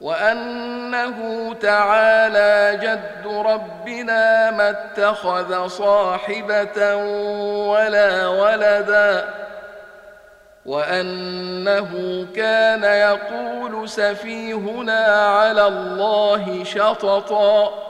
وأنه تعالى جد ربنا ما اتخذ صاحبة ولا ولدا وأنه كان يقول سفيهنا على الله شططا.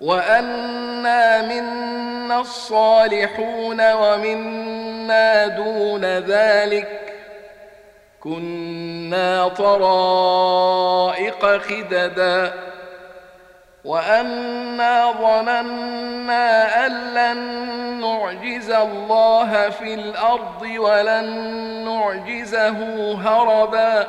وانا منا الصالحون ومنا دون ذلك كنا طرائق خددا وانا ظننا ان لن نعجز الله في الأرض ولن نعجزه هربا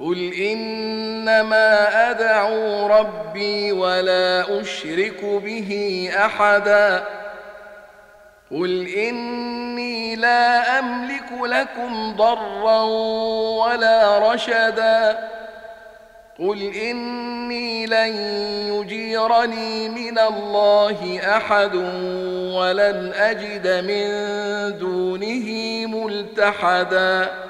قل انما ادعو ربي ولا اشرك به احدا قل اني لا املك لكم ضرا ولا رشدا قل اني لن يجيرني من الله احد ولن اجد من دونه ملتحدا